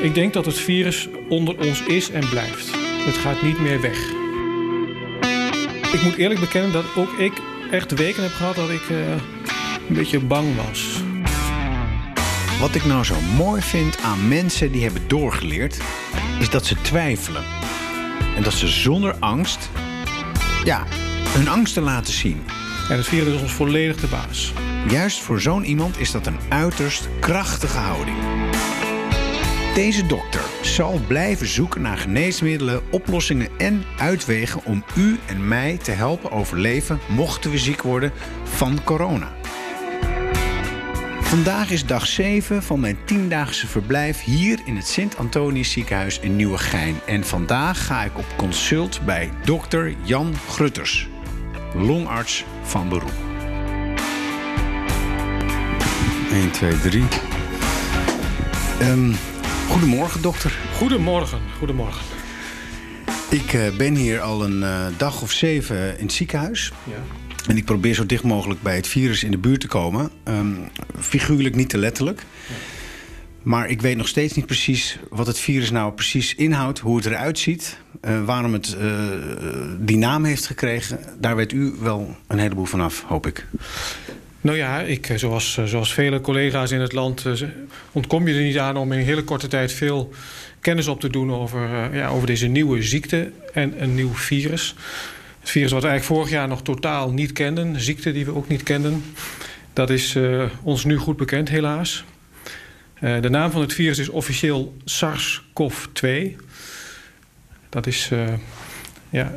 Ik denk dat het virus onder ons is en blijft. Het gaat niet meer weg. Ik moet eerlijk bekennen dat ook ik echt weken heb gehad dat ik uh, een beetje bang was. Wat ik nou zo mooi vind aan mensen die hebben doorgeleerd, is dat ze twijfelen. En dat ze zonder angst, ja, hun angsten laten zien. En het virus is ons volledig de baas. Juist voor zo'n iemand is dat een uiterst krachtige houding. Deze dokter zal blijven zoeken naar geneesmiddelen, oplossingen en uitwegen om u en mij te helpen overleven mochten we ziek worden van corona. Vandaag is dag 7 van mijn tiendaagse verblijf hier in het Sint-Antonius ziekenhuis in Nieuwegein. En vandaag ga ik op consult bij dokter Jan Grutters, longarts van beroep. 1, 2, 3. Um, goedemorgen, dokter. Goedemorgen, goedemorgen. Ik uh, ben hier al een uh, dag of zeven in het ziekenhuis. Ja. En ik probeer zo dicht mogelijk bij het virus in de buurt te komen. Um, figuurlijk, niet te letterlijk. Ja. Maar ik weet nog steeds niet precies wat het virus nou precies inhoudt, hoe het eruit ziet, uh, waarom het uh, die naam heeft gekregen. Daar weet u wel een heleboel vanaf, hoop ik. Nou ja, ik, eh, zoals, zoals vele collega's in het land ontkom je er niet aan om in een hele korte tijd veel kennis op te doen over, ja, over deze nieuwe ziekte en een nieuw virus. Het virus wat we eigenlijk vorig jaar nog totaal niet kenden, een ziekte die we ook niet kenden. Dat is ons nu goed bekend, helaas. De naam van het virus is officieel SARS-CoV-2. Dat is, ja,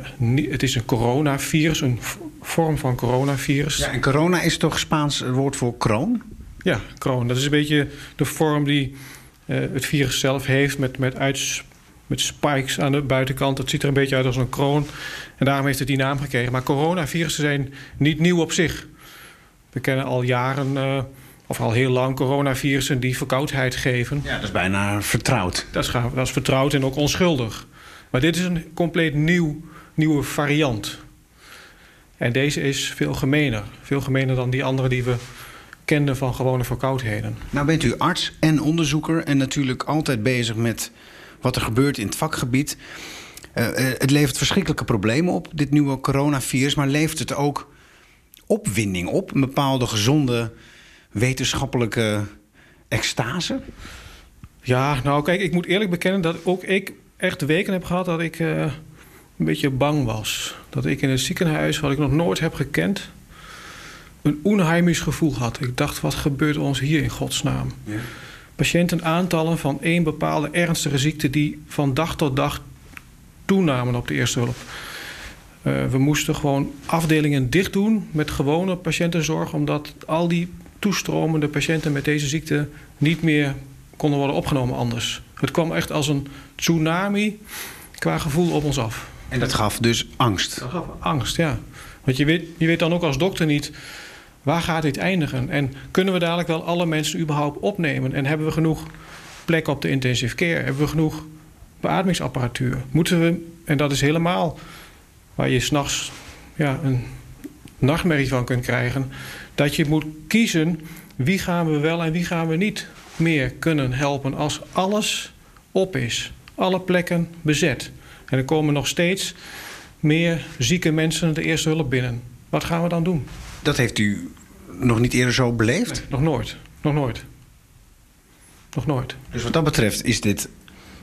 het is een coronavirus, een vorm van coronavirus. Ja, en corona is toch Spaans woord voor kroon? Ja, kroon. Dat is een beetje de vorm die uh, het virus zelf heeft met, met, uits, met spikes aan de buitenkant. Dat ziet er een beetje uit als een kroon. En daarom heeft het die naam gekregen. Maar coronavirussen zijn niet nieuw op zich. We kennen al jaren of al heel lang coronavirussen die verkoudheid geven. Ja, dat is bijna vertrouwd. Dat is, dat is vertrouwd en ook onschuldig. Maar dit is een compleet nieuw, nieuwe variant. En deze is veel gemener. Veel gemener dan die andere die we kenden van gewone verkoudheden. Nou bent u arts en onderzoeker en natuurlijk altijd bezig met wat er gebeurt in het vakgebied. Uh, het levert verschrikkelijke problemen op, dit nieuwe coronavirus. Maar levert het ook opwinding op? Een bepaalde gezonde wetenschappelijke extase? Ja, nou kijk, ik moet eerlijk bekennen dat ook ik echt weken heb gehad dat ik uh, een beetje bang was. Dat ik in het ziekenhuis, wat ik nog nooit heb gekend, een onheimisch gevoel had. Ik dacht, wat gebeurt ons hier in godsnaam? Ja. Patiëntenaantallen van één bepaalde ernstige ziekte die van dag tot dag toenamen op de eerste hulp. Uh, we moesten gewoon afdelingen dicht doen met gewone patiëntenzorg, omdat al die toestromende patiënten met deze ziekte niet meer konden worden opgenomen anders. Het kwam echt als een tsunami qua gevoel op ons af. En dat gaf dus angst? Dat gaf angst, ja. Want je weet, je weet dan ook als dokter niet... waar gaat dit eindigen? En kunnen we dadelijk wel alle mensen überhaupt opnemen? En hebben we genoeg plek op de intensive care? Hebben we genoeg beademingsapparatuur? Moeten we, en dat is helemaal waar je s'nachts ja, een nachtmerrie van kunt krijgen dat je moet kiezen wie gaan we wel en wie gaan we niet meer kunnen helpen als alles op is. Alle plekken bezet. En er komen nog steeds meer zieke mensen de eerste hulp binnen. Wat gaan we dan doen? Dat heeft u nog niet eerder zo beleefd? nog nooit. Nog nooit. Nog nooit. Dus wat dat betreft is dit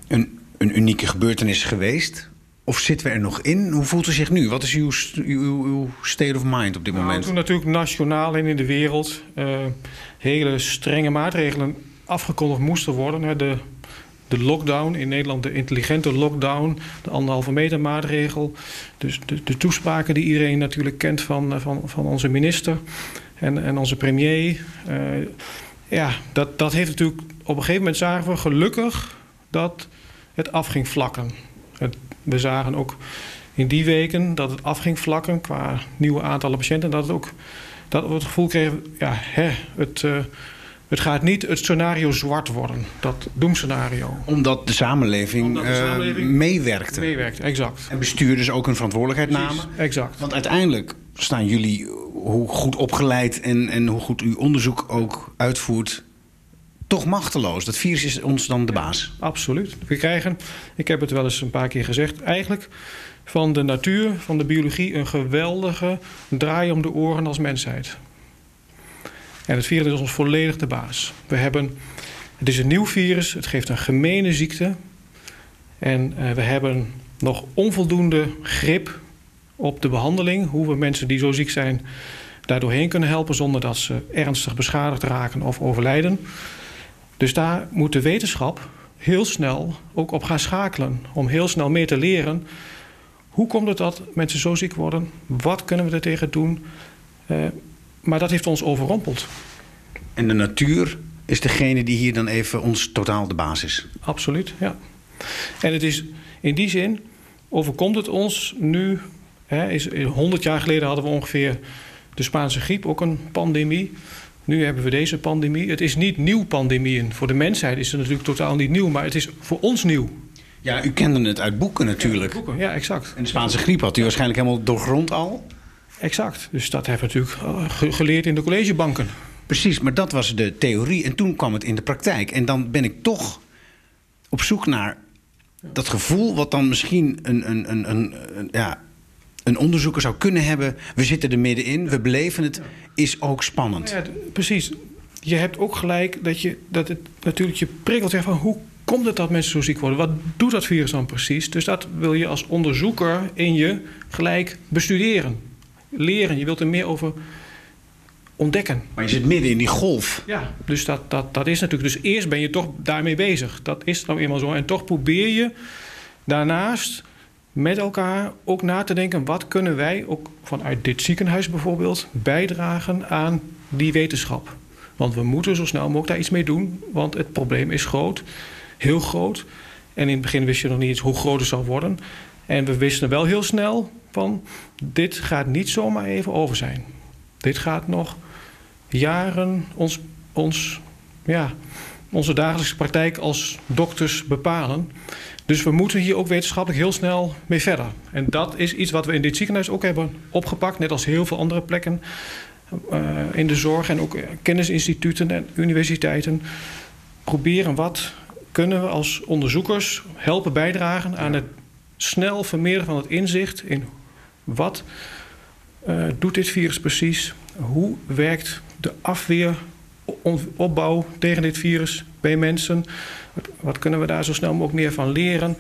een, een unieke gebeurtenis geweest. Of zitten we er nog in? Hoe voelt u zich nu? Wat is uw, uw, uw state of mind op dit nou, moment? Toen natuurlijk nationaal en in de wereld uh, hele strenge maatregelen afgekondigd moesten worden. De, de lockdown in Nederland, de intelligente lockdown, de anderhalve meter maatregel. Dus de, de toespraken die iedereen natuurlijk kent van, van, van onze minister en, en onze premier. Uh, ja, dat, dat heeft natuurlijk op een gegeven moment zagen we gelukkig dat het af ging vlakken. Het, we zagen ook in die weken dat het af ging vlakken qua nieuwe aantallen patiënten. Dat, het ook, dat we het gevoel kregen, ja, hè, het, uh, het gaat niet het scenario zwart worden. Dat doemscenario. Omdat de samenleving, Omdat de samenleving uh, meewerkte. Meewerkte, exact. En bestuurders ook een verantwoordelijkheid Precies, namen. Exact. Want uiteindelijk staan jullie, hoe goed opgeleid en, en hoe goed uw onderzoek ook uitvoert toch machteloos. Dat virus is ons dan de baas. Absoluut. We krijgen, ik heb het wel eens een paar keer gezegd, eigenlijk van de natuur, van de biologie, een geweldige draai om de oren als mensheid. En het virus is ons volledig de baas. We hebben, het is een nieuw virus, het geeft een gemene ziekte. En uh, we hebben nog onvoldoende grip op de behandeling. Hoe we mensen die zo ziek zijn daardoorheen kunnen helpen zonder dat ze ernstig beschadigd raken of overlijden. Dus daar moet de wetenschap heel snel ook op gaan schakelen. Om heel snel meer te leren. Hoe komt het dat mensen zo ziek worden? Wat kunnen we er tegen doen? Uh, maar dat heeft ons overrompeld. En de natuur is degene die hier dan even ons totaal de basis. Absoluut, ja. En het is in die zin overkomt het ons nu. Hè, is, 100 jaar geleden hadden we ongeveer de Spaanse griep, ook een pandemie. Nu hebben we deze pandemie. Het is niet nieuw pandemieën. Voor de mensheid is het natuurlijk totaal niet nieuw, maar het is voor ons nieuw. Ja, u kende het uit boeken natuurlijk. Ja, boeken, ja exact. En de Spaanse griep had u waarschijnlijk helemaal doorgrond al? Exact. Dus dat hebben we natuurlijk eh, geleerd in de collegebanken. Precies, maar dat was de theorie. En toen kwam het in de praktijk. En dan ben ik toch op zoek naar dat gevoel wat dan misschien een, een, een, een, een ja, een onderzoeker zou kunnen hebben. We zitten er middenin, we beleven het, is ook spannend. Ja, precies. Je hebt ook gelijk dat, je, dat het natuurlijk je prikkelt. Van hoe komt het dat mensen zo ziek worden? Wat doet dat virus dan precies? Dus dat wil je als onderzoeker in je gelijk bestuderen. Leren. Je wilt er meer over ontdekken. Maar je zit midden in die golf. Ja, dus dat, dat, dat is natuurlijk. Dus eerst ben je toch daarmee bezig. Dat is nou eenmaal zo. En toch probeer je daarnaast met elkaar ook na te denken... wat kunnen wij, ook vanuit dit ziekenhuis bijvoorbeeld... bijdragen aan die wetenschap. Want we moeten zo snel mogelijk daar iets mee doen... want het probleem is groot, heel groot. En in het begin wist je nog niet eens hoe groot het zou worden. En we wisten wel heel snel van... dit gaat niet zomaar even over zijn. Dit gaat nog jaren ons, ons, ja, onze dagelijkse praktijk als dokters bepalen... Dus we moeten hier ook wetenschappelijk heel snel mee verder. En dat is iets wat we in dit ziekenhuis ook hebben opgepakt, net als heel veel andere plekken uh, in de zorg en ook kennisinstituten en universiteiten. Proberen wat kunnen we als onderzoekers helpen bijdragen aan het snel vermeerderen van het inzicht in wat uh, doet dit virus precies, hoe werkt de afweeropbouw tegen dit virus bij mensen. Wat, kunnen we daar zo snel mogelijk meer van leren?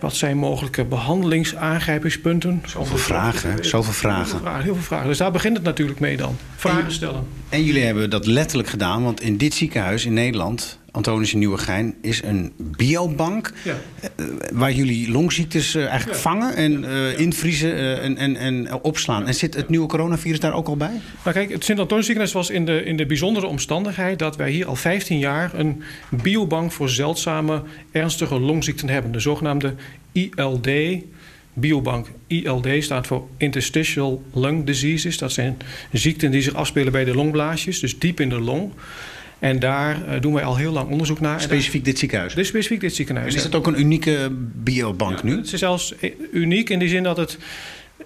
Wat zijn mogelijke behandelingsaangrijpingspunten? Zoveel vragen, zoveel vragen. Heel veel vragen, heel veel vragen. Dus daar begint het natuurlijk mee dan. Vragen stellen. En jullie hebben dat letterlijk gedaan, want in dit ziekenhuis in Nederland Antonische Nieuwegein is een biobank. Ja. Uh, waar jullie longziektes uh, eigenlijk vangen en uh, invriezen en, en, en opslaan. En zit het nieuwe coronavirus daar ook al bij? Nou kijk, het Sint-Antonisch ziekenhuis was in de, in de bijzondere omstandigheid... dat wij hier al 15 jaar een biobank voor zeldzame ernstige longziekten hebben. De zogenaamde ILD... Biobank ILD staat voor Interstitial Lung Diseases. Dat zijn ziekten die zich afspelen bij de longblaasjes, dus diep in de long. En daar uh, doen wij al heel lang onderzoek naar. Specifiek dit ziekenhuis? Dus specifiek dit ziekenhuis. En is het ook een unieke biobank ja, nu? Het is zelfs eh, uniek in die zin dat het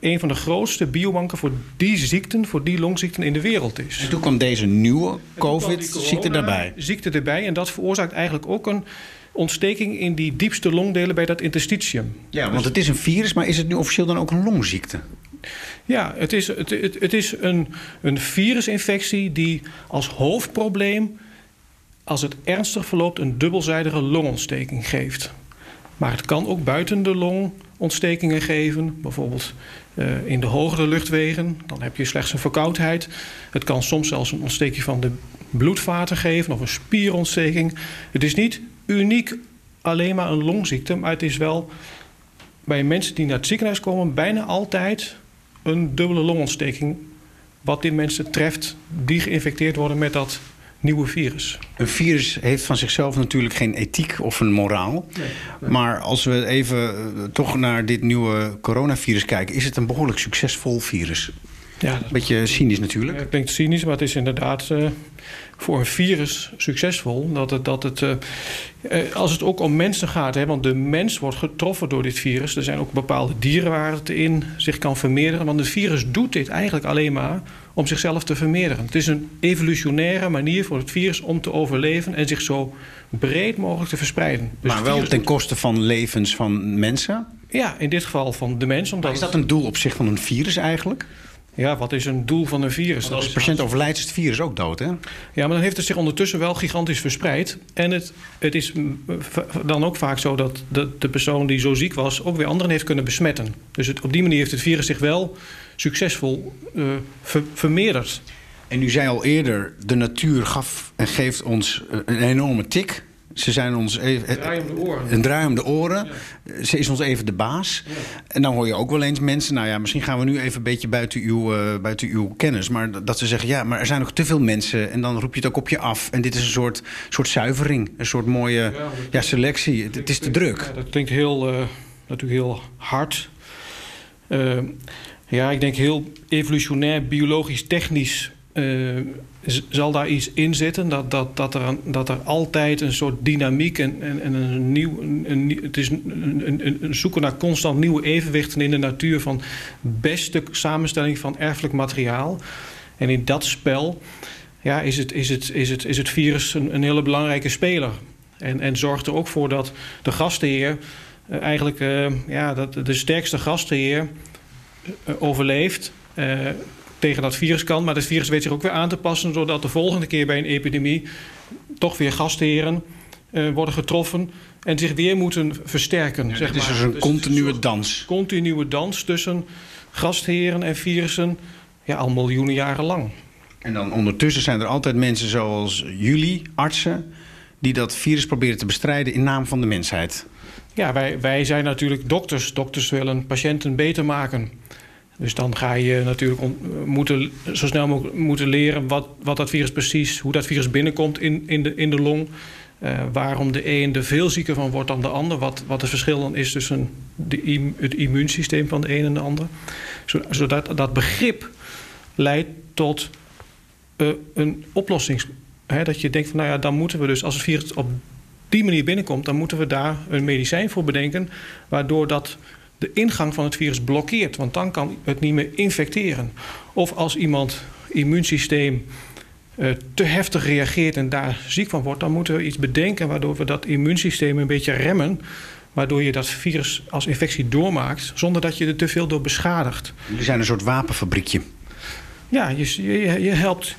een van de grootste biobanken voor die ziekten, voor die longziekten in de wereld is. En toen kwam deze nieuwe COVID-ziekte daarbij. Ziekte erbij. En dat veroorzaakt eigenlijk ook een ontsteking in die diepste longdelen bij dat interstitium. Ja, want het is een virus, maar is het nu officieel dan ook een longziekte? Ja, het is, het, het, het is een, een virusinfectie die als hoofdprobleem als het ernstig verloopt, een dubbelzijdige longontsteking geeft. Maar het kan ook buiten de long ontstekingen geven, bijvoorbeeld uh, in de hogere luchtwegen. Dan heb je slechts een verkoudheid. Het kan soms zelfs een ontsteking van de bloedvaten geven of een spierontsteking. Het is niet uniek alleen maar een longziekte, maar het is wel bij mensen die naar het ziekenhuis komen bijna altijd een dubbele longontsteking. Wat die mensen treft die geïnfecteerd worden met dat nieuwe virus. Een virus heeft van zichzelf natuurlijk geen ethiek of een moraal. Maar als we even eh, toch naar dit nieuwe coronavirus kijken... is het een behoorlijk succesvol virus. Ja, een beetje cynisch natuurlijk. Het klinkt cynisch, maar het is inderdaad uh, voor een virus succesvol. Dat het, dat het, uh, als het ook om mensen gaat, hè, want de mens wordt getroffen door dit virus. Er zijn ook bepaalde dieren waar het in zich kan vermeerderen. Want het virus doet dit eigenlijk alleen maar om zichzelf te vermeerderen. Het is een evolutionaire manier voor het virus om te overleven en zich zo breed mogelijk te verspreiden. Dus maar wel ten koste van levens van mensen? Ja, in dit geval van de mens. Omdat is dat een doel op zich van een virus eigenlijk? Ja, wat is een doel van een virus? als de patiënt overlijdt, is het virus ook dood, hè? Ja, maar dan heeft het zich ondertussen wel gigantisch verspreid. En het, het is dan ook vaak zo dat de, de persoon die zo ziek was... ook weer anderen heeft kunnen besmetten. Dus het, op die manier heeft het virus zich wel succesvol uh, vermeerderd. En u zei al eerder, de natuur gaf en geeft ons een enorme tik... Ze zijn ons even. Een draai om de oren. Een draai om de oren. Ze is ons even de baas. En dan hoor je ook wel eens mensen. Nou ja, misschien gaan we nu even een beetje buiten uw, uh, buiten uw kennis. Maar dat ze zeggen: ja, maar er zijn nog te veel mensen. En dan roep je het ook op je af. En dit is een soort, soort zuivering. Een soort mooie ja, selectie. Het, het, is te druk. dat klinkt heel, uh, natuurlijk heel hard. Uh, ja, ik denk heel evolutionair, biologisch, technisch uh, zal daar iets in zitten. Dat, dat, dat, er, dat er altijd een soort dynamiek en, en, en een nieuw. Een, het is een, een, een, zoeken naar constant nieuwe evenwichten in de natuur van beste samenstelling van erfelijk materiaal. En in dat spel ja, is, het, is, het, is, het, is het virus een, hele belangrijke speler. En, en zorgt er ook voor dat de gastheer uh, eigenlijk uh, ja, dat de sterkste gastheer overleeft tegen dat virus kan. Maar het virus weet zich ook weer aan te passen... zodat de volgende keer bij een epidemie toch weer gastheren uh, worden getroffen... en zich weer moeten versterken. Ja, zeg het is dus een dus continue een dans. Continue dans tussen gastheren en virussen... Ja, al miljoenen jaren lang. En dan ondertussen zijn er altijd mensen zoals jullie, artsen... die dat virus proberen te bestrijden in naam van de mensheid. Ja, wij, wij zijn natuurlijk dokters. Dokters willen patiënten beter maken... Dus dan ga je natuurlijk moeten, zo snel mogelijk moeten leren wat, wat dat virus precies, hoe dat virus binnenkomt in, in, de, in de long. Uh, waarom de een er veel zieker van wordt dan de ander. Wat, wat het verschil dan is tussen de, het immuunsysteem van de een en de ander. Zodat dat begrip leidt tot uh, een oplossing. Dat je denkt van nou ja, dan moeten we dus als het virus op die manier binnenkomt, dan moeten we daar een medicijn voor bedenken. Waardoor dat de ingang van het virus blokkeert. Want dan kan het niet meer infecteren. Of als iemand immuunsysteem uh, te heftig reageert en daar ziek van wordt, dan moeten we iets bedenken waardoor we dat immuunsysteem een beetje remmen. Waardoor je dat virus als infectie doormaakt, zonder dat je er te veel door beschadigt. Jullie zijn een soort wapenfabriekje. Ja, je, je, je helpt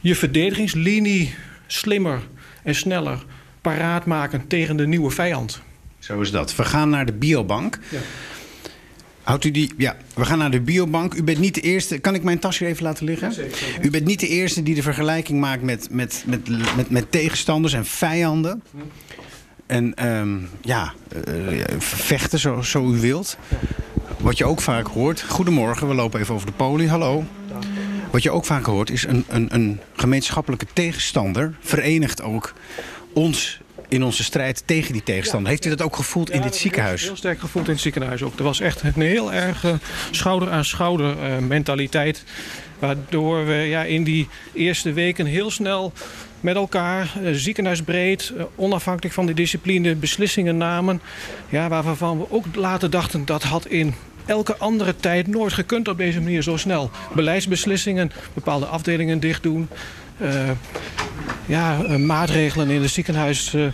je verdedigingslinie slimmer en sneller paraat maken tegen de nieuwe vijand. Zo is dat. We gaan naar de biobank. Ja. Houdt u die? Ja, we gaan naar de biobank. U bent niet de eerste. Kan ik mijn tasje even laten liggen? U bent niet de eerste die de vergelijking maakt met, met, met, met, met tegenstanders en vijanden. En um, ja, uh, vechten zo, zo u wilt. Wat je ook vaak hoort. Goedemorgen, we lopen even over de poli. Hallo. Wat je ook vaak hoort is een, een, een gemeenschappelijke tegenstander verenigt ook ons in onze strijd tegen die tegenstander. Heeft u dat ook gevoeld in dit ziekenhuis? Heel sterk gevoeld in het ziekenhuis ook. Er was echt een heel erg schouder aan schouder uh, mentaliteit. Waardoor we ja, in die eerste weken heel snel met elkaar, uh, ziekenhuisbreed, onafhankelijk van de discipline, beslissingen namen. Ja, waarvan we ook later dachten dat had in elke andere tijd nooit gekund op deze manier zo snel. Beleidsbeslissingen, bepaalde afdelingen dicht doen. Uh, ja, uh, maatregelen in het ziekenhuis uh,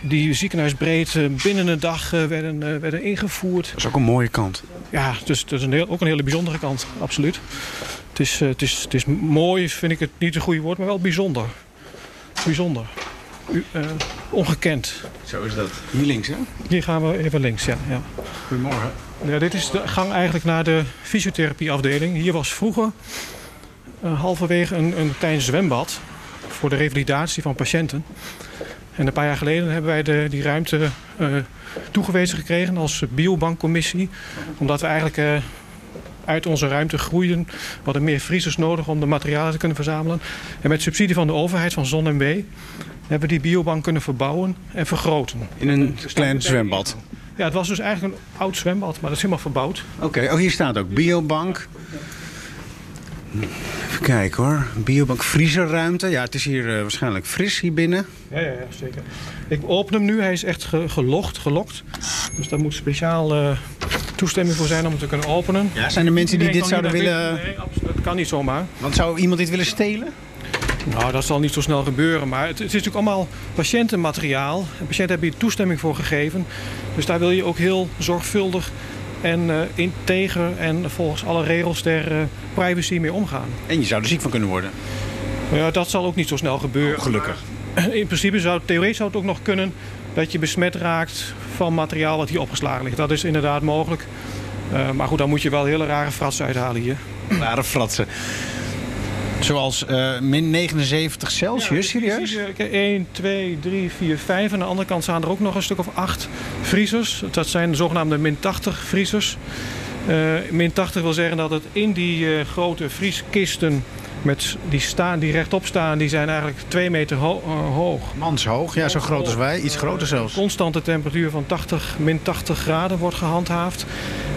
die ziekenhuisbreed binnen een dag werden, werden ingevoerd. Dat is ook een mooie kant. Ja, dus dat is een heel, ook een hele bijzondere kant, absoluut. Het is, het, is, het is mooi, vind ik het niet een goede woord, maar wel bijzonder. Bijzonder. U, ongekend. Zo is dat. Hier links, hè? Hier gaan we even links, ja. ja. Goedemorgen. Ja, dit is de gang eigenlijk naar de fysiotherapieafdeling. Hier was vroeger halverwege een, een klein zwembad voor de revalidatie van patiënten. En een paar jaar geleden hebben wij de, die ruimte uh, toegewezen gekregen als biobankcommissie. Omdat we eigenlijk uh, uit onze ruimte groeiden. We hadden meer vriezers nodig om de materialen te kunnen verzamelen. En met subsidie van de overheid, van ZonMW, hebben we die biobank kunnen verbouwen en vergroten. In een klein zwembad? Ja, het was dus eigenlijk een oud zwembad, maar dat is helemaal verbouwd. Oké, okay. oh, hier staat ook biobank. Even kijken hoor. Biobank vriezerruimte. Ja, het is hier uh, waarschijnlijk fris hier binnen. Ja, ja, ja, zeker. Ik open hem nu. Hij is echt ge gelogd, gelokt. Dus daar moet speciaal uh, toestemming voor zijn om het te kunnen openen. Ja, zijn er mensen die Iedereen dit zouden willen... Nee, absoluut, dat kan niet zomaar. Want zou iemand dit willen stelen? Nou, dat zal niet zo snel gebeuren. Maar het, het is natuurlijk allemaal patiëntenmateriaal. En patiënten hebben hier toestemming voor gegeven. Dus daar wil je ook heel zorgvuldig en eh, integer en volgens alle regels der eh, privacy mee omgaan. En je zou er ziek van kunnen worden. Ja, dat zal ook niet zo snel gebeuren. Oh, gelukkig. In principe zou theoretisch zou het ook nog kunnen dat je besmet raakt van materiaal wat hier opgeslagen ligt. Dat is inderdaad mogelijk. Eh, maar goed, dan moet je wel hele rare fratsen uithalen hier. Rare fratsen. Zoals eh, min 79 Celsius, serieus? 1, 2, 3, 4, 5. En aan de andere kant staan er ook nog een stuk of 8 vriezers. Dat zijn de zogenaamde min 80 vriezers. Eh, min 80 wil zeggen dat het in die eh, grote vrieskisten met die, staan, die rechtop staan, die zijn eigenlijk 2 meter ho- eh, hoog. Manshoog, ja, zo groot als wij. Iets groter zelfs. Constante temperatuur van 80, min 80 graden wordt gehandhaafd.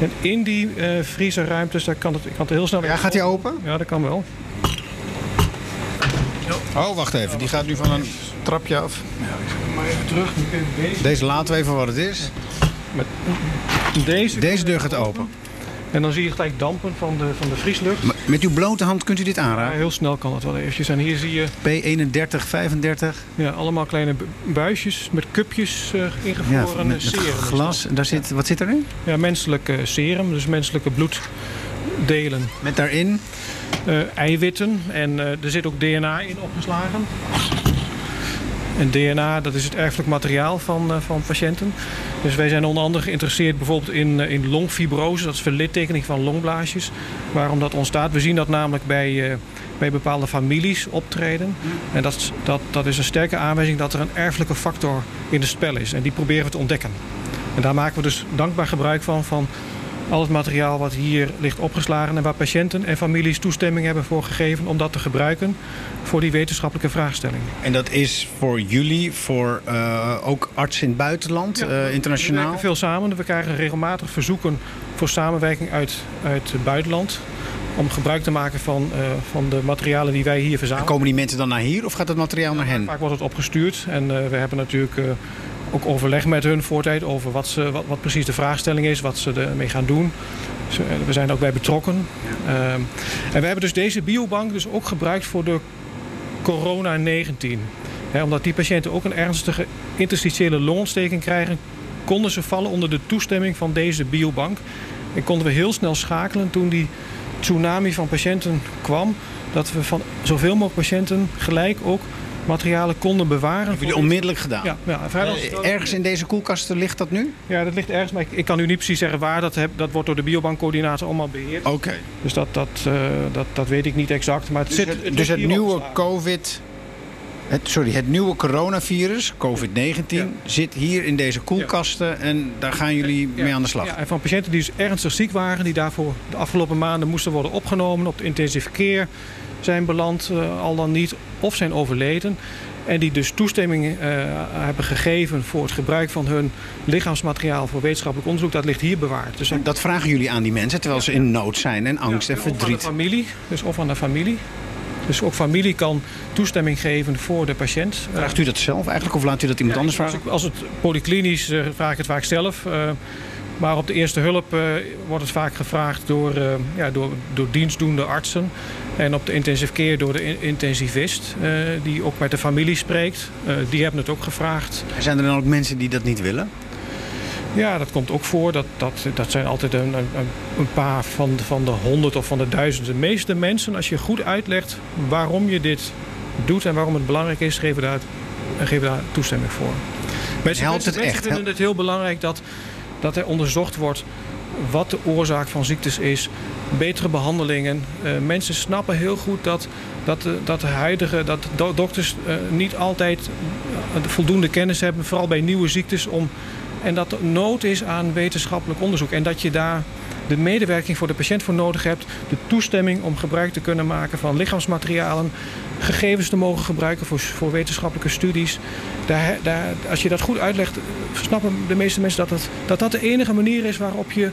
En in die vriezerruimtes, daar kan het, ik kan het heel snel... Ja, gaat hij open? Ja, dat kan wel. Oh, wacht even. Die gaat nu van een trapje af. Maar even terug, nu even deze. Deze laten we even wat het is. Met deze, Deze deur gaat open. En dan zie je gelijk dampen van de, van de vrieslucht. Maar Met uw blote hand kunt u dit Ja, aanraken? heel snel kan het wel eventjes. En hier zie je P31, 35. ja, allemaal kleine bu- buisjes met cupjes eh Ja, ingevroren met, met serum. glas. Daar zit, wat zit erin? Ja, menselijke serum, dus menselijke bloeddelen. Met daarin. Eh, eiwitten en eh, er zit ook DNA in opgeslagen. En DNA, dat is het erfelijk materiaal van, eh, van patiënten. Dus wij zijn onder andere geïnteresseerd bijvoorbeeld in, eh, in longfibrose. Dat is verlittekening van longblaasjes. Waarom dat ontstaat? We zien dat namelijk bij, eh, bij bepaalde families optreden. En dat, dat, dat is een sterke aanwijzing dat er een erfelijke factor in het spel is. En die proberen we te ontdekken. En daar maken we dus dankbaar gebruik van, van al het materiaal wat hier ligt opgeslagen en waar patiënten en families toestemming hebben voor gegeven om dat te gebruiken voor die wetenschappelijke vraagstelling. En dat is voor jullie, voor eh, ook artsen in het buitenland, Ja, eh, We internationaal. werken veel samen. We krijgen regelmatig verzoeken voor samenwerking uit, uit het buitenland. Om gebruik te maken van, eh, van de materialen die wij hier En verzamelen. komen die mensen dan naar hier of gaat het materiaal naar hen? Vaak wordt het opgestuurd en we hebben natuurlijk ook overleg met hun voortijd over wat, ze, wat, wat precies de vraagstelling is, wat ze ermee gaan doen. We zijn er ook bij betrokken. Ehm, en we hebben dus deze biobank dus ook gebruikt voor de corona-19. Hè, omdat die patiënten ook een ernstige interstitiële longontsteking krijgen, konden ze vallen onder de toestemming van deze biobank. En konden we heel snel schakelen toen die tsunami van patiënten kwam. Dat we van zoveel mogelijk patiënten gelijk ook materialen konden bewaren. Hebben jullie onmiddellijk gedaan? Ja, ja, vrijwel Eh, ergens in deze koelkasten ligt dat nu? Ja, dat ligt ergens, maar ik, ik kan u niet precies zeggen waar dat heb. Dat wordt door de biobankcoördinator allemaal beheerd. Oké. Dus dat, dat, eh, dat, dat weet ik niet exact. Maar het Dus zit, het, dus het nieuwe opgeslagen. COVID... Het, sorry, het nieuwe coronavirus, COVID-19, Ja. zit hier in deze koelkasten en daar gaan jullie Ja, mee aan de slag. Ja, en van patiënten die dus ernstig ziek waren, die daarvoor de afgelopen maanden moesten worden opgenomen op de intensive care, zijn beland, eh, al dan niet, of zijn overleden. En die dus toestemming eh, hebben gegeven voor het gebruik van hun lichaamsmateriaal voor wetenschappelijk onderzoek. Dat ligt hier bewaard. Dus Dat vragen jullie aan die mensen terwijl ze in nood zijn en angst en Of aan de verdriet. familie, dus of aan de familie. Dus ook familie kan toestemming geven voor de patiënt. Vraagt u dat zelf eigenlijk of laat u dat iemand anders vragen? als het polyklinisch eh, vraag ik het vaak zelf. maar op de eerste hulp wordt het vaak gevraagd door, ja, door, door dienstdoende artsen. En op de intensive care door de in- intensivist, eh, die ook met de familie spreekt. Eh, die hebben het ook gevraagd. Zijn er dan ook mensen die dat niet willen? Ja, dat komt ook voor. Dat, dat, dat zijn altijd een, een, een paar van, van de honderd of van de duizend. De meeste mensen, als je goed uitlegt waarom je dit doet en waarom het belangrijk is, geven daar, geven daar toestemming voor. Mensen, Helpt het mensen echt? vinden het heel belangrijk dat, dat er onderzocht wordt wat de oorzaak van ziektes is. Betere behandelingen. Eh, mensen snappen heel goed dat, dat, de, dat de huidige dat do- dokters eh, niet altijd eh, de voldoende kennis hebben, vooral bij nieuwe ziektes, om en dat er nood is aan wetenschappelijk onderzoek. En dat je daar de medewerking voor de patiënt voor nodig hebt. De toestemming om gebruik te kunnen maken van lichaamsmaterialen. Gegevens te mogen gebruiken voor, voor wetenschappelijke studies. Daar, daar, als je dat goed uitlegt, snappen de meeste mensen dat, dat dat de enige manier is waarop je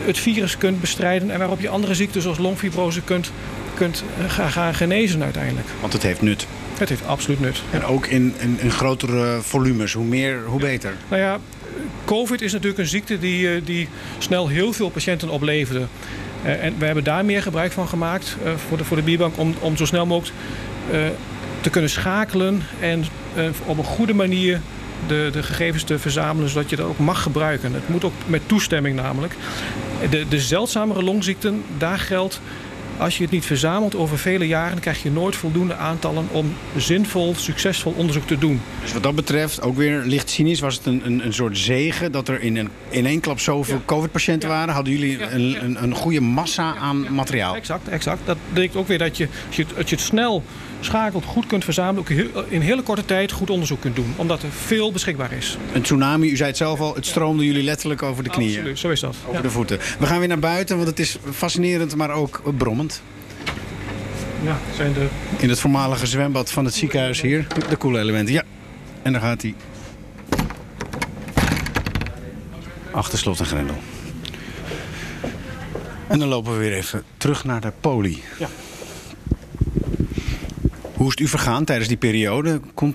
het virus kunt bestrijden. En waarop je andere ziekten zoals longfibrose kunt, kunt eh, gaan, gaan genezen uiteindelijk. Want het heeft nut. Het heeft absoluut nut. En ook in, in, in grotere volumes. Hoe meer, hoe beter. Nou ja, COVID is natuurlijk een ziekte die, die snel heel veel patiënten opleverde. en we hebben daar meer gebruik van gemaakt voor, de, voor de bierbank om, om zo snel mogelijk te kunnen schakelen en op een goede manier de, de gegevens te verzamelen zodat je dat ook mag gebruiken. Het moet ook met toestemming namelijk. De, de zeldzamere longziekten, daar geldt als je het niet verzamelt over vele jaren, krijg je nooit voldoende aantallen om zinvol, succesvol onderzoek te doen. Dus wat dat betreft, ook weer licht cynisch, was het een, een, een soort zegen dat er in, een, in één klap zoveel COVID-patiënten waren? Hadden jullie een, een, een, goede massa aan materiaal? Exact, exact. Dat betekent ook weer dat je, als je, als je het snel schakelt, goed kunt verzamelen, ook in hele korte tijd goed onderzoek kunt doen. Omdat er veel beschikbaar is. Een tsunami, u zei het zelf al, het stroomde jullie letterlijk over de knieën. Absoluut, zo is dat. Over de voeten. We gaan weer naar buiten, want het is fascinerend, maar ook brommend. Ja, zijn de... In het voormalige zwembad van het ziekenhuis hier, de koelelementen. Ja, en daar gaat hij. Achter slot en grendel. En dan lopen we weer even terug naar de poli. Ja. Hoe is het u vergaan tijdens die periode? Kon,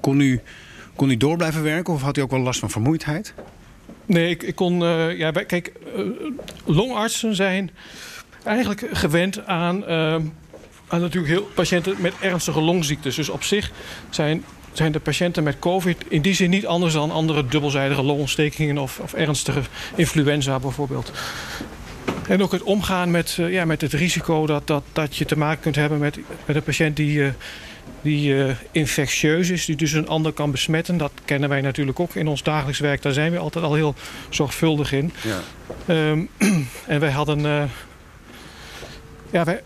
kon, u, kon u door blijven werken of had u ook wel last van vermoeidheid? Nee, ik, ik kon. Uh, ja, kijk, uh, longartsen zijn eigenlijk gewend aan, uh, aan natuurlijk heel patiënten met ernstige longziektes. Dus op zich zijn, zijn de patiënten met COVID in die zin niet anders dan andere dubbelzijdige longontstekingen of, of ernstige influenza bijvoorbeeld. En ook het omgaan met, uh, ja, met het risico dat, dat, dat je te maken kunt hebben met, met een patiënt die, uh, die uh, infectieus is, die dus een ander kan besmetten. Dat kennen wij natuurlijk ook in ons dagelijks werk. Daar zijn we altijd al heel zorgvuldig in. Ja. Um, en wij hadden. ja, wij,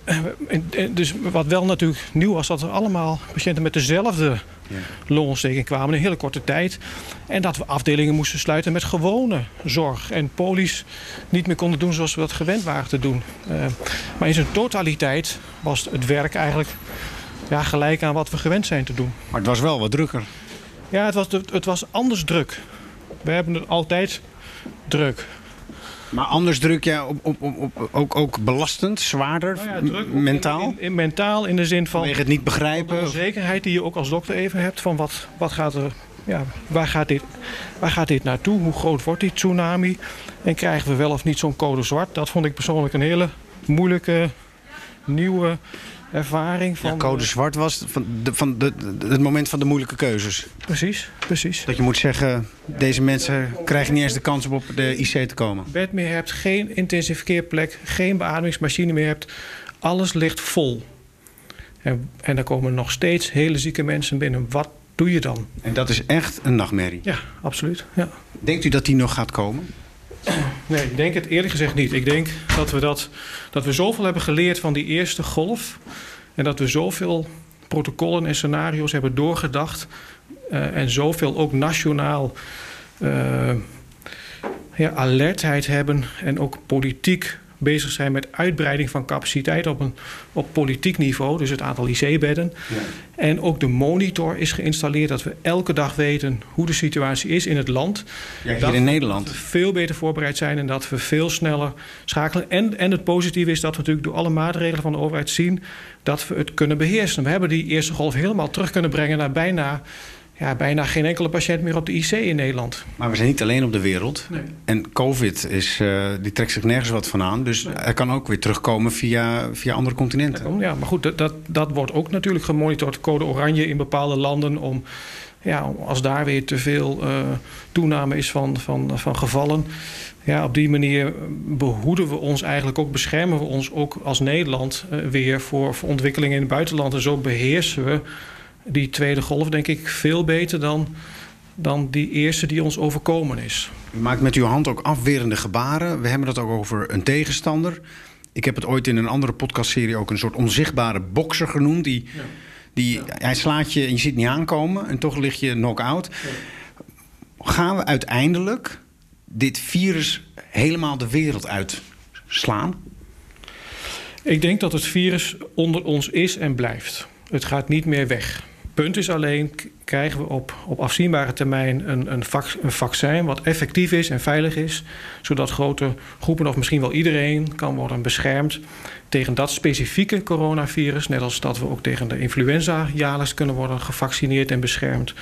dus wat wel natuurlijk nieuw was, dat er allemaal patiënten met dezelfde. Longontsteking kwamen in een hele korte tijd. En dat we afdelingen moesten sluiten met gewone zorg. En polies niet meer konden doen zoals we dat gewend waren te doen. Uh, maar in zijn totaliteit was het werk eigenlijk ja, gelijk aan wat we gewend zijn te doen. Maar het was wel wat drukker. Ja, het was, het was anders druk. We hebben het altijd druk. Maar anders druk je op, op, op, ook, ook belastend, zwaarder, nou ja, druk, mentaal? In, in, mentaal in de zin van... Vanwege het niet begrijpen? De zekerheid die je ook als dokter even hebt van wat, wat gaat er... Ja, waar, gaat dit, waar gaat dit naartoe? Hoe groot wordt die tsunami? En krijgen we wel of niet zo'n code zwart? Dat vond ik persoonlijk een hele moeilijke, nieuwe ervaring. Van, ja, code zwart was van, de, van de, het moment van de moeilijke keuzes. Precies, precies. Dat je moet zeggen, deze mensen krijgen niet eens de kans om op de IC te komen. Bed meer hebt, geen intensiveerplek, geen beademingsmachine meer hebt. Alles ligt vol. En, en daar komen nog steeds hele zieke mensen binnen. Wat doe je dan? En dat is echt een nachtmerrie? Ja, absoluut. Ja. Denkt u dat die nog gaat komen? Nee, ik denk het eerlijk gezegd niet. Ik denk dat we, dat, dat we zoveel hebben geleerd van die eerste golf. En dat we zoveel protocollen en scenario's hebben doorgedacht. Uh, en zoveel ook nationaal ja, alertheid hebben. En ook politiek bezig zijn met uitbreiding van capaciteit op, een, op politiek niveau, dus het aantal IC-bedden. Ja. En ook de monitor is geïnstalleerd, dat we elke dag weten hoe de situatie is in het land. Ja, hier dat in Nederland. we veel beter voorbereid zijn en dat we veel sneller schakelen. En, en het positieve is dat we natuurlijk door alle maatregelen van de overheid zien dat we het kunnen beheersen. We hebben die eerste golf helemaal terug kunnen brengen naar bijna ja, bijna geen enkele patiënt meer op de IC in Nederland. Maar we zijn niet alleen op de wereld. Nee. En COVID is, uh, die trekt zich nergens wat van aan. Dus nee. er kan ook weer terugkomen via, via andere continenten. Ja, maar goed, dat, dat, dat wordt ook natuurlijk gemonitord. Code oranje in bepaalde landen om... Ja, als daar weer te veel uh, toename is van, van, van gevallen. Ja, op die manier behoeden we ons eigenlijk ook, beschermen we ons ook als Nederland uh, weer voor, voor ontwikkelingen in het buitenland. En zo beheersen we die tweede golf, denk ik, veel beter dan, dan die eerste die ons overkomen is. U maakt met uw hand ook afwerende gebaren. We hebben het ook over een tegenstander. Ik heb het ooit in een andere podcastserie ook een soort onzichtbare bokser genoemd. Die, ja. die, ja. Hij slaat je en je ziet niet aankomen en toch lig je knock-out. Ja. Gaan we uiteindelijk dit virus helemaal de wereld uitslaan? Ik denk dat het virus onder ons is en blijft. Het gaat niet meer weg. Punt is alleen, krijgen we op, op afzienbare termijn een, een, vac, een vaccin wat effectief is en veilig is, zodat grote groepen of misschien wel iedereen kan worden beschermd tegen dat specifieke coronavirus, net als dat we ook tegen de influenza jaarlijks kunnen worden gevaccineerd en beschermd.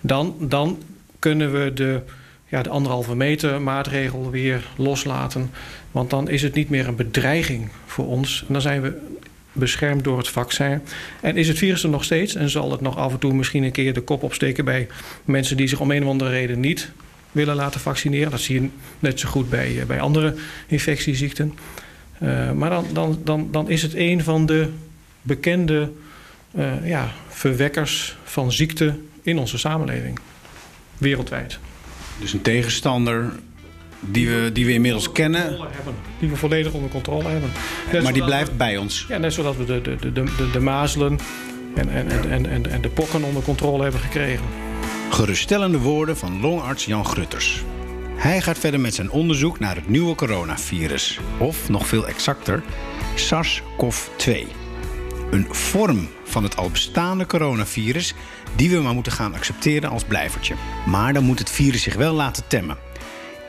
Dan, dan kunnen we de, ja, de anderhalve meter maatregel weer loslaten. Want dan is het niet meer een bedreiging voor ons. En dan zijn we beschermd door het vaccin. En is het virus er nog steeds en zal het nog af en toe misschien een keer de kop opsteken bij mensen die zich om een of andere reden niet willen laten vaccineren. Dat zie je net zo goed bij, eh, bij andere infectieziekten. Uh, maar dan, dan, dan, dan is het een van de bekende uh, ja, verwekkers van ziekte in onze samenleving. Wereldwijd. Dus een tegenstander die we, die we inmiddels kennen. Die we volledig onder controle hebben. Net maar die blijft bij ons. Ja, net zoals we de, de, de, de, de mazelen en, en, en, en, en de pokken onder controle hebben gekregen. Geruststellende woorden van longarts Jan Grutters. Hij gaat verder met zijn onderzoek naar het nieuwe coronavirus. Of nog veel exacter, SARS-CoV-2. Een vorm van het al bestaande coronavirus die we maar moeten gaan accepteren als blijvertje. Maar dan moet het virus zich wel laten temmen.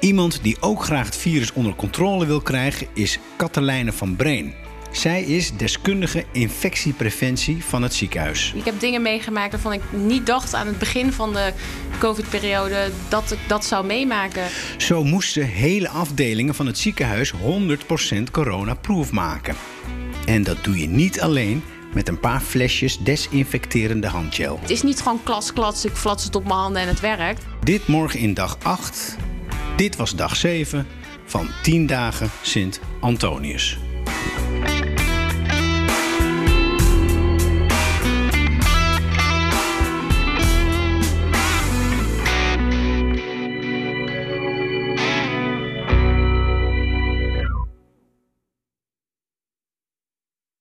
Iemand die ook graag het virus onder controle wil krijgen is Katelijne van Breen. Zij is deskundige infectiepreventie van het ziekenhuis. Ik heb dingen meegemaakt waarvan ik niet dacht aan het begin van de COVID-periode dat ik dat zou meemaken. Zo moesten hele afdelingen van het ziekenhuis 100% coronaproof maken. En dat doe je niet alleen met een paar flesjes desinfecterende handgel. Het is niet gewoon klas, klats, ik flats het op mijn handen en het werkt. Dit morgen in dag 8. Dit was dag 7 van 10 dagen Sint Antonius.